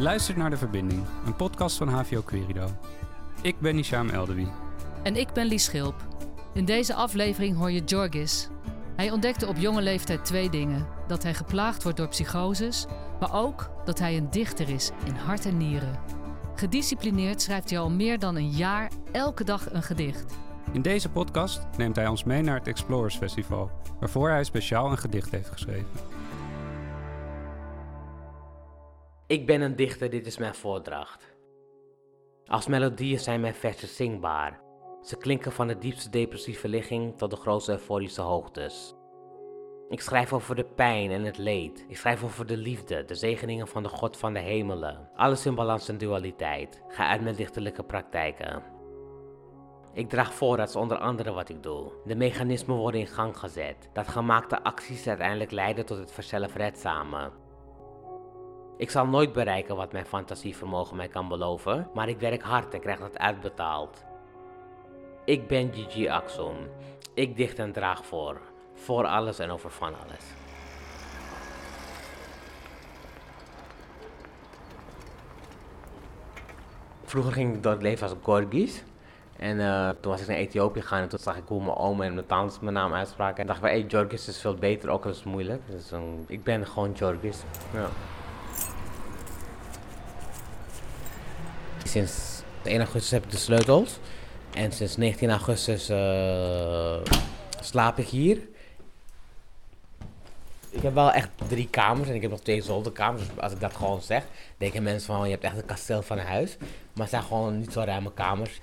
Je luistert naar De Verbinding, een podcast van HVO Querido. Ik ben Nisham Eldewi. En ik ben Lies Schilp. In deze aflevering hoor je Jorgis. Hij ontdekte op jonge leeftijd twee dingen. Dat hij geplaagd wordt door psychoses, maar ook dat hij een dichter is in hart en nieren. Gedisciplineerd schrijft hij al meer dan een jaar elke dag een gedicht. In deze podcast neemt hij ons mee naar het Explorers Festival, waarvoor hij speciaal een gedicht heeft geschreven. Ik ben een dichter, dit is mijn voordracht. Als melodieën zijn mijn versen zingbaar. Ze klinken van de diepste depressieve ligging tot de grootste euforische hoogtes. Ik schrijf over de pijn en het leed. Ik schrijf over de liefde, de zegeningen van de God van de hemelen. Alles in balans en dualiteit. Ga uit mijn dichterlijke praktijken. Ik draag voor, dat is onder andere wat ik doe. De mechanismen worden in gang gezet. Dat gemaakte acties uiteindelijk leiden tot het verzelfredzame. Ik zal nooit bereiken wat mijn fantasievermogen mij kan beloven, maar ik werk hard en krijg dat uitbetaald. Ik ben Gigi Axon. Ik dicht en draag voor. Voor alles en over van alles. Vroeger ging ik door het leven als Gorgis. En eh, toen was ik naar Ethiopië gegaan en toen zag ik hoe mijn oma en mijn tantes mijn naam uitspraken. En dacht ik, hey, Jorgis is veel beter, ook al is het moeilijk. Dus ik ben gewoon Jorgis. Ja. Sinds 1 augustus heb ik de sleutels. En sinds 19 augustus uh, slaap ik hier. Ik heb wel echt drie kamers en ik heb nog twee zolderkamers. Dus als ik dat gewoon zeg, denken mensen van je hebt echt een kasteel van een huis. Maar het zijn gewoon niet zo ruime kamers.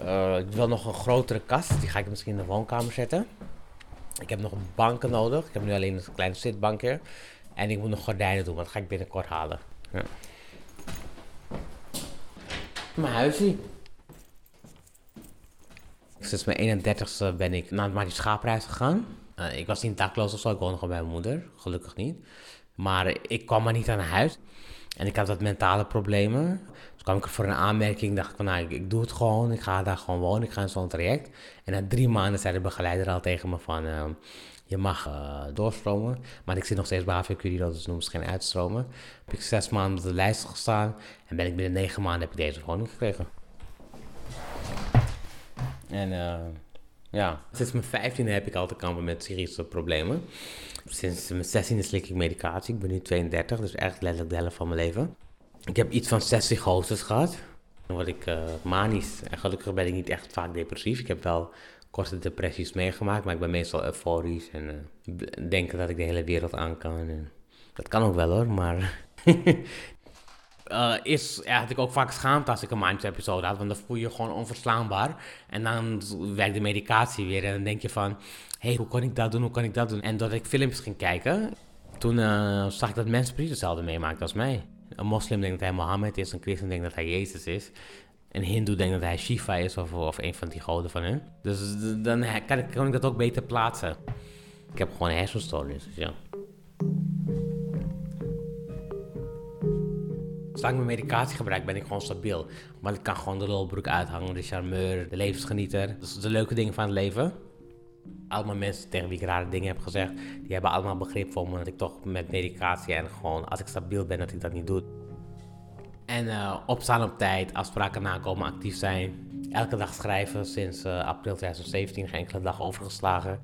Uh, ik wil nog een grotere kast, die ga ik misschien in de woonkamer zetten. Ik heb nog banken nodig. Ik heb nu alleen een kleine zitbankje. En ik moet nog gordijnen doen, maar dat ga ik binnenkort halen. Ja. Mijn huisje. Sinds mijn 31ste ben ik naar de schaapreis gegaan. Uh, ik was niet dakloos of zo, ik woonde gewoon bij mijn moeder. Gelukkig niet. Maar ik kwam maar niet aan huis. En ik had wat mentale problemen. Dus kwam ik er voor een aanmerking. dacht ik van, nou, ik, doe het gewoon. Ik ga daar gewoon wonen. Ik ga in zo'n traject. En na drie maanden zei de begeleider al tegen me van... Uh, je mag uh, doorstromen. Maar ik zit nog steeds bij HVQ, dus noemen ze geen uitstromen. Heb ik zes maanden op de lijst gestaan. En ben ik binnen negen maanden heb ik deze woning gekregen. En uh, ja, sinds mijn vijftiende heb ik al te kampen met psychische problemen. Sinds mijn zestiende slik ik medicatie. Ik ben nu 32, dus echt letterlijk de helft van mijn leven. Ik heb iets van 60 psychoses gehad. Dan word ik uh, manisch. En gelukkig ben ik niet echt vaak depressief. Ik heb wel korte depressies meegemaakt, maar ik ben meestal euforisch en uh, denken dat ik de hele wereld aan kan. En dat kan ook wel hoor, maar uh, is, ik ook vaak schaamte als ik een mindset episode had, want dan voel je je gewoon onverslaanbaar. En dan werkt de medicatie weer en dan denk je van, hé, hey, hoe kan ik dat doen, hoe kan ik dat doen? En doordat ik filmpjes ging kijken, toen uh, zag ik dat mensen precies hetzelfde meemaakten als mij. Een moslim denkt dat hij Mohammed is, een christen denkt dat hij Jezus is. Een hindoe denkt dat hij Shiva is of, of een van die goden van hen. Dus dan kan ik, kan ik dat ook beter plaatsen. Ik heb gewoon hersenstoornis, dus ja. Zolang ik mijn medicatie gebruik, ben ik gewoon stabiel. Maar ik kan gewoon de lolbroek uithangen, de charmeur, de levensgenieter. Dus de leuke dingen van het leven. Allemaal mensen tegen wie ik rare dingen heb gezegd, die hebben allemaal begrip voor me dat ik toch met medicatie en gewoon als ik stabiel ben, dat ik dat niet doe. En uh, opstaan op tijd, afspraken nakomen, actief zijn. Elke dag schrijven sinds uh, april 2017, geen enkele dag overgeslagen.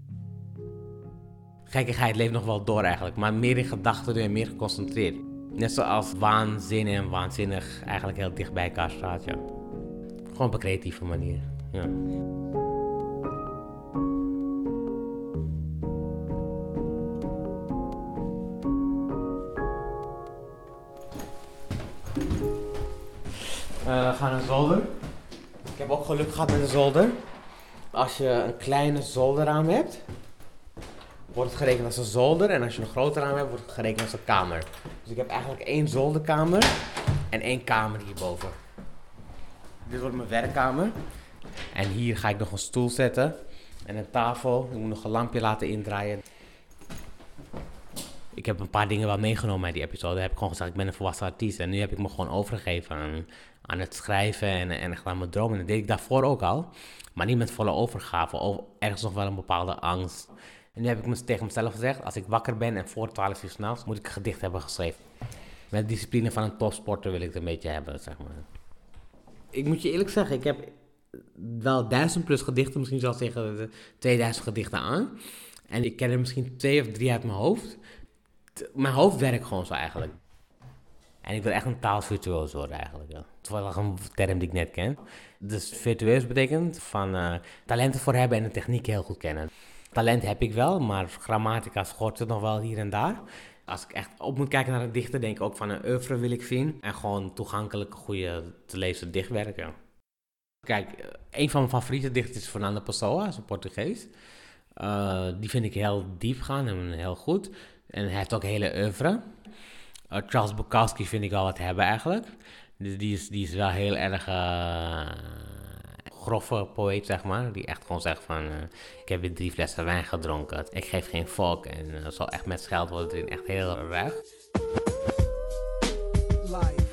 Gekkigheid leeft nog wel door eigenlijk, maar meer in gedachten en meer geconcentreerd. Net zoals waanzin en waanzinnig eigenlijk heel dicht bij elkaar staat, ja. Gewoon op een creatieve manier, ja. We gaan naar zolder. Ik heb ook geluk gehad met de zolder. Als je een kleine zolderraam hebt, wordt het gerekend als een zolder. En als je een groter raam hebt, wordt het gerekend als een kamer. Dus ik heb eigenlijk één zolderkamer en één kamer hierboven. Dit wordt mijn werkkamer. En hier ga ik nog een stoel zetten en een tafel. Ik moet nog een lampje laten indraaien. Ik heb een paar dingen wel meegenomen uit die episode. heb ik gewoon gezegd, ik ben een volwassen artiest. En nu heb ik me gewoon overgegeven aan, aan het schrijven en, en aan mijn dromen. En dat deed ik daarvoor ook al. Maar niet met volle overgave. Of ergens nog wel een bepaalde angst. En nu heb ik me tegen mezelf gezegd, als ik wakker ben en voor 12 uur s'nachts, moet ik een gedicht hebben geschreven. met discipline van een topsporter wil ik het een beetje hebben, zeg maar. Ik moet je eerlijk zeggen, ik heb wel duizend plus gedichten, misschien zelfs tegen de 2000 gedichten aan. En ik ken er misschien twee of drie uit mijn hoofd. Mijn hoofd werkt gewoon zo eigenlijk. En ik wil echt een taalvirtuoos worden eigenlijk. Ja. Toevallig een term die ik net ken. Dus virtueus betekent van eh, talenten voor hebben en de techniek heel goed kennen. Talent heb ik wel, maar grammatica schort het nog wel hier en daar. Als ik echt op moet kijken naar een dichter, denk ik ook van een oeuvre wil ik zien. En gewoon toegankelijk, goede te lezen dichtwerk, ja. Kijk, eh, een van mijn favoriete dichters is Fernando Pessoa, is een Portugees. Eh, die vind ik heel diep gaan en heel goed. En hij heeft ook hele oeuvre. Eh, Charles Bukowski vind ik wel wat hebben eigenlijk. Dus die is, die is wel heel erg eh, grove poëet, zeg maar. Die echt gewoon zegt van, eh, ik heb weer drie flessen wijn gedronken. Ik geef geen volk. En eh, zo echt met scheldwoorden erin, echt heel. Life, life,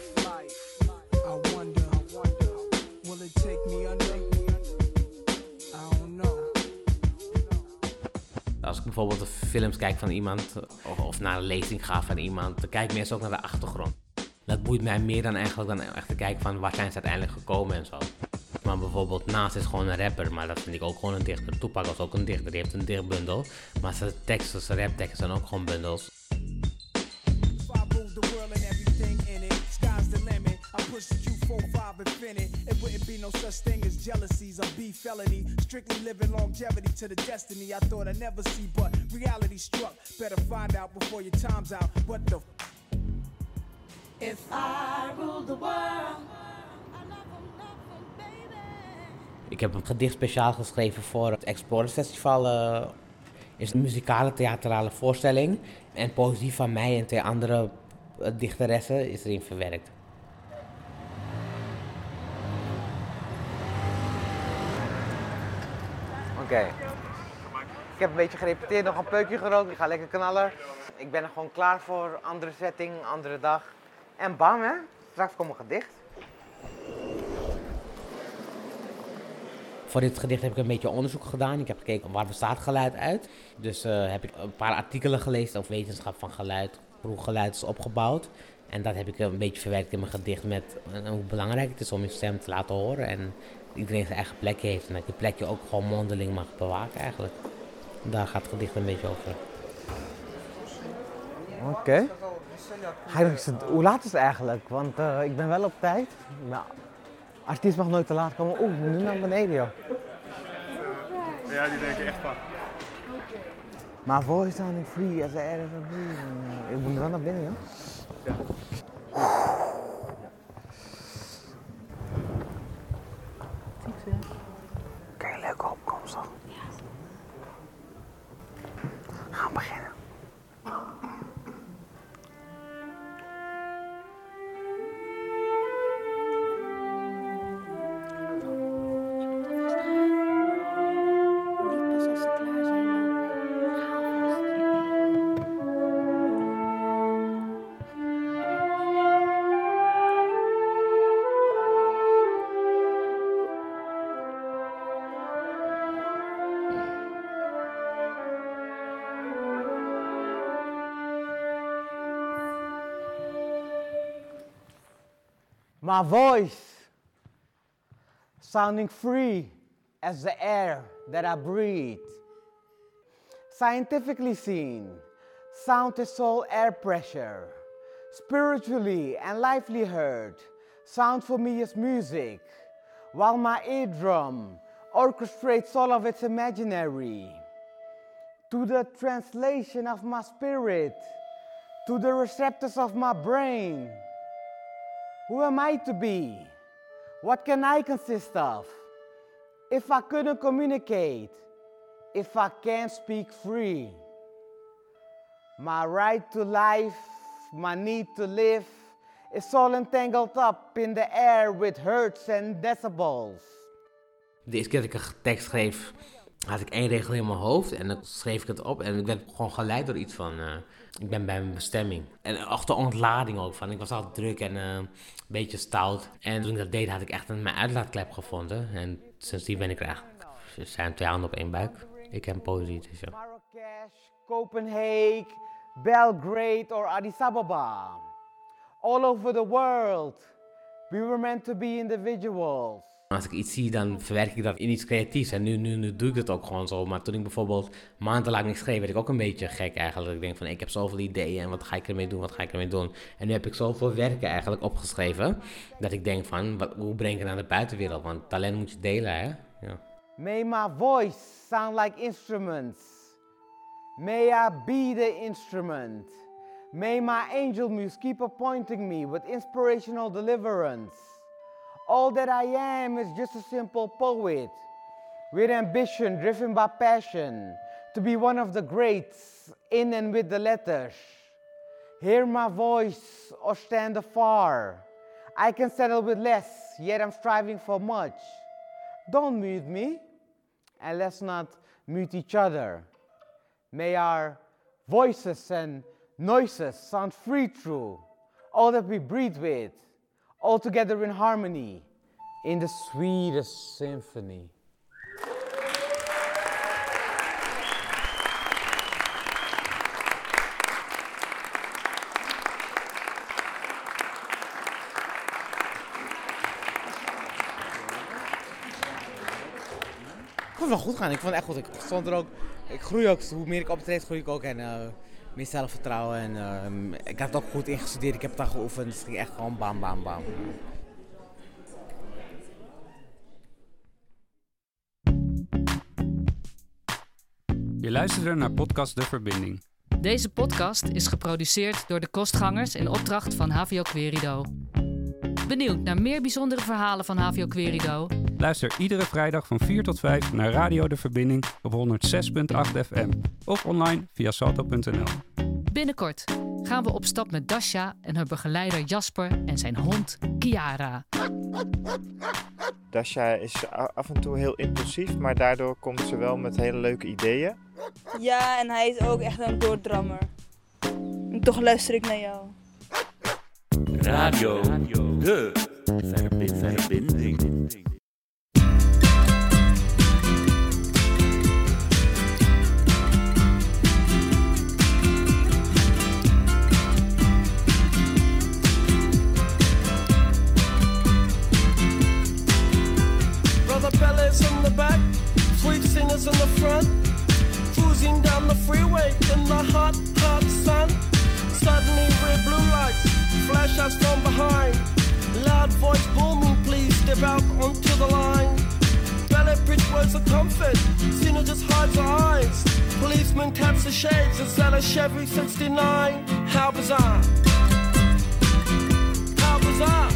Als ik bijvoorbeeld de films kijk van iemand, of, naar een lezing ga van iemand, dan kijk ik meestal ook naar de achtergrond. Dat boeit mij meer dan eigenlijk dan echt te kijken van waar zijn ze uiteindelijk gekomen en zo. Maar bijvoorbeeld Naast is gewoon een rapper, maar dat vind ik ook gewoon een dichter. Tupac was ook een dichter, die heeft een dichtbundel. Maar zijn teksten, zijn rapteksten zijn ook gewoon bundels. Strictly living longevity to the destiny I thought I'd never see, but reality struck. Better find out before your time's out. What the f- If I ruled the world. Ik heb een gedicht speciaal geschreven voor het Explorers Festival. eh, is een muzikale theatrale voorstelling. En poëzie van mij en twee andere eh, dichteressen is erin verwerkt. Oké. Ik heb een beetje gerepeteerd, nog een peukje gerookt. Ik ga lekker knallen. Ik ben er gewoon klaar voor. Andere setting, andere dag. En bam, hè. Straks komt mijn gedicht. Voor dit gedicht heb ik een beetje onderzoek gedaan. Ik heb gekeken waar bestaat geluid uit. Dus eh, heb ik een paar artikelen gelezen over wetenschap van geluid, hoe geluid is opgebouwd. En dat heb ik een beetje verwerkt in mijn gedicht met eh, hoe belangrijk het is om je stem te laten horen. En iedereen zijn eigen plekje heeft en dat je plekje ook gewoon mondeling mag bewaken eigenlijk. Daar gaat het gedicht een beetje over. Oké. Hoe laat is het eigenlijk? Want eh, ik ben wel op tijd. Maar artiest mag nooit te laat komen. Oeh, nu naar beneden, joh. Ja, die denken echt van. Maar voice sounding free as is a free. Ik moet wel naar binnen, joh. Oké, My voice sounding free as the air that I breathe. Scientifically seen, sound is all air pressure. Spiritually and lively heard, sound for me is music, while my eardrum orchestrates all of its imaginary. To the translation of my spirit, to the receptors of my brain. Who am I to be? What can I consist of? If I couldn't communicate, if I can't speak free, my right to life, my need to live, is all entangled up in the air with hertz and decibels. De eerste keer dat ik een tekst schreef, had ik één regel in mijn hoofd en dan schreef ik het op en ik werd gewoon geleid door iets van, eh, ik ben bij mijn bestemming. En de ontlading ook van, ik was altijd druk en eh, een beetje stout. En toen ik dat deed had ik echt een, mijn uitlaatklep gevonden en sindsdien ben ik er er zijn twee handen op één buik. Ik heb poëzie, dus ja. Copenhagen, Belgrade, or Addis Ababa. all over the world. We were meant to be individuals. Als ik iets zie, dan verwerk ik dat in iets creatiefs. En nu, nu, nu doe ik dat ook gewoon zo. Maar toen ik bijvoorbeeld maandenlang niks schreef, werd ik ook een beetje gek eigenlijk. Ik denk van, ik heb zoveel ideeën en wat ga ik ermee doen, wat ga ik ermee doen. En nu heb ik zoveel werken eigenlijk opgeschreven, dat ik denk van, wat, hoe breng ik het naar de buitenwereld? Want talent moet je delen, hè? Ja. May my voice sound like instruments. May I be the instrument. May my angel muse keep appointing me with inspirational deliverance. All that I am is just a simple poet with ambition driven by passion to be one of the greats in and with the letters. Hear my voice or stand afar. I can settle with less, yet I'm striving for much. Don't mute me, and let's not mute each other. May our voices and noises sound free through all that we breathe with, all together in harmony, in the sweetest symphony. Ik vond het wel goed gaan. Ik vond het echt goed. Ik stond er ook. Ik groei ook. Hoe meer ik optreed, groei ik ook. En eh, meer zelfvertrouwen. En eh, ik heb het ook goed ingestudeerd. Ik heb het al geoefend. Dus het ging echt gewoon bam, bam, bam. Je luisterde naar podcast De Verbinding. Deze podcast is geproduceerd door de kostgangers in opdracht van HVO Querido. Benieuwd naar meer bijzondere verhalen van HVO Querido? Luister iedere vrijdag van 4 tot 5 naar Radio De Verbinding op 106.8 FM of online via salto.nl. Binnenkort gaan we op stap met Dasha en haar begeleider Jasper en zijn hond Kiara. Dasha is af en toe heel impulsief, maar daardoor komt ze wel met hele leuke ideeën. Ja, en hij is ook echt een doordrammer. En toch luister ik naar jou. Radio, de verbi- verbinding. Singers in the front. Cruising down the freeway in the hot, hot sun. Suddenly red blue lights flash us from behind. Loud voice booming, please step out onto the line. Ballet bridge words of comfort, Cena just hides her eyes. Policeman taps the shades, is that a Chevy 69? How bizarre! How bizarre! How bizarre!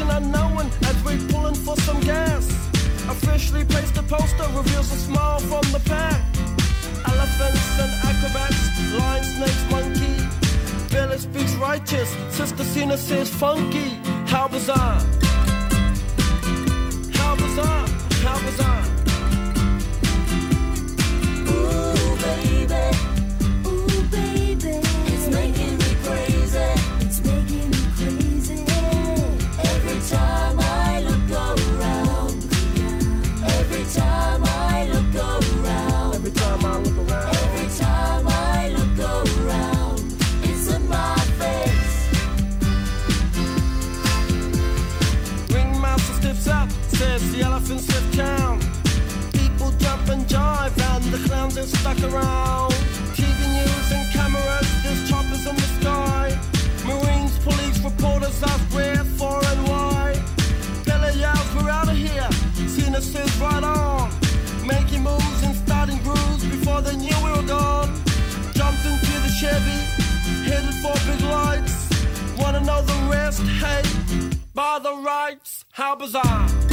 Destination unknown as we pulling for some gas. Officially placed a poster reveals a smile from the pack. Elephants and acrobats, lion, snakes, monkey. Billy speaks righteous, Sister Cena says funky. How bizarre! How bizarre! How bizarre! Stuck around. TV news and cameras, there's choppers in the sky. Marines, police, reporters ask where, for, and why. Bella yells, we're out of here. Cena says, right on. Making moves and starting grooves before they knew we were gone. Jumped into the Chevy, headed for big lights. Wanna know the rest? Hey, by the rights, how bizarre!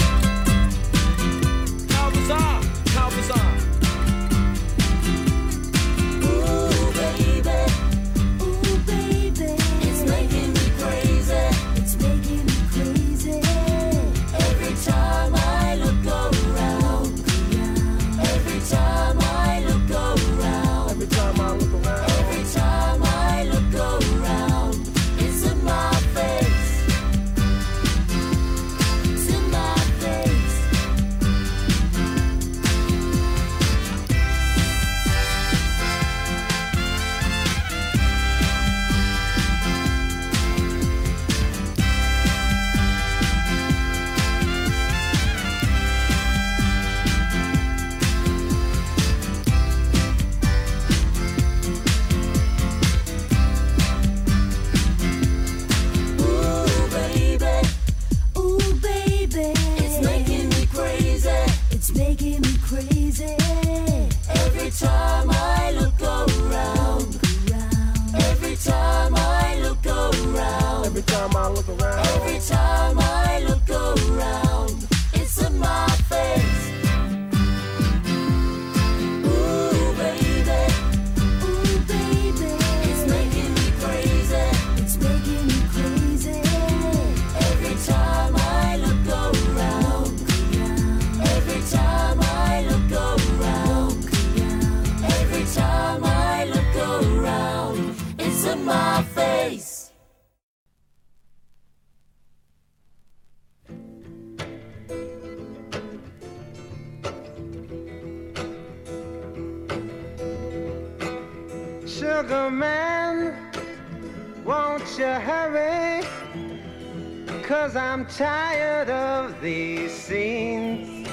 Tired of these scenes.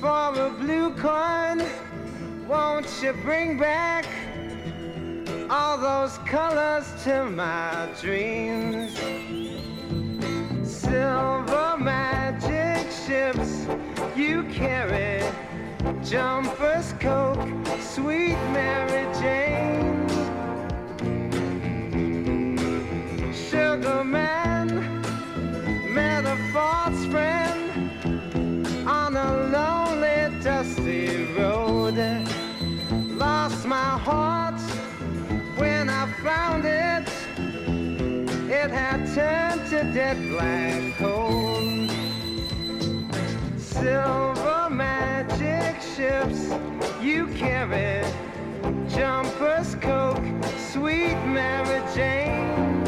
For a blue coin, won't you bring back all those colors to my dreams? Dusty road. Lost my heart when I found it. It had turned to dead black coal. Silver magic ships you carry, jumpers, coke, sweet Mary Jane.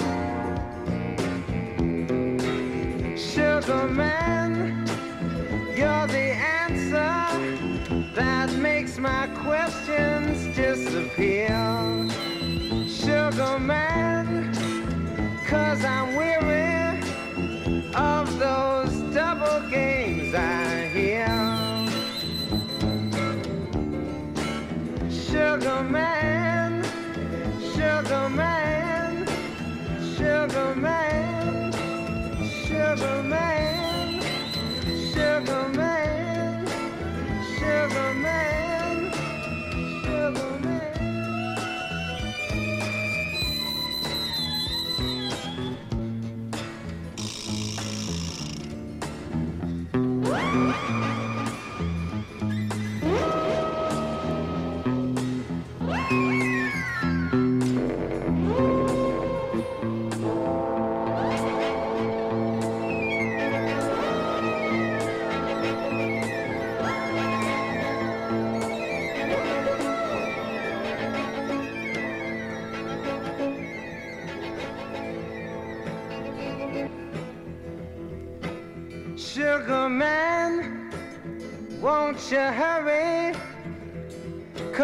Sugar man, you're the that makes my questions disappear. Sugar man, cause I'm weary of those double games I hear. Sugar man, sugar man, sugar man, sugar man, sugar man, sugar man, sugar man.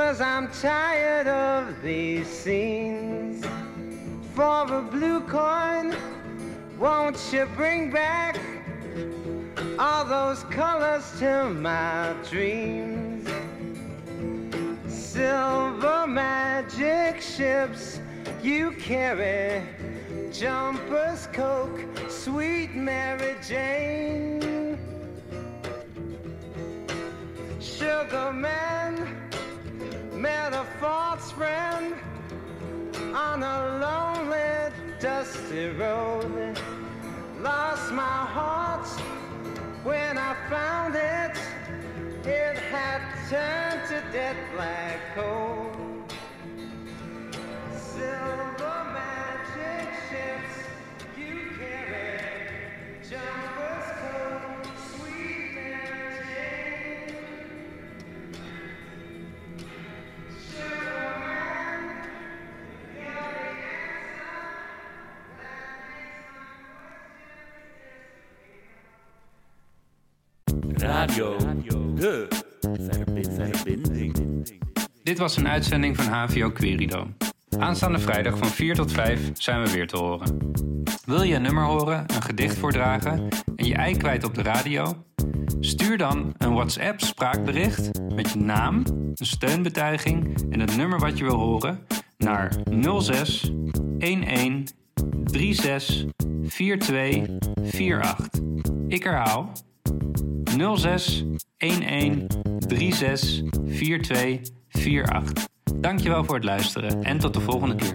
Cause I'm tired of these scenes. For a blue coin, won't you bring back all those colors to my dreams? Silver magic ships you carry, jumpers, coke, sweet Mary Jane. Sugar man, met a false friend on a lonely, dusty road. Lost my heart when I found it. It had turned to dead black coal. Silver magic ships you carry, jumpers, Dit was een uitzending van HVO Querido. Aanstaande vrijdag van 4 tot 5 zijn we weer te horen. Wil je een nummer horen, een gedicht voordragen en je ei kwijt op de radio? Stuur dan een WhatsApp spraakbericht met je naam, een steunbetuiging en het nummer wat je wil horen naar 06 11 36 42 48. Ik herhaal 06 11 36 42 48. Dankjewel voor het luisteren en tot de volgende keer.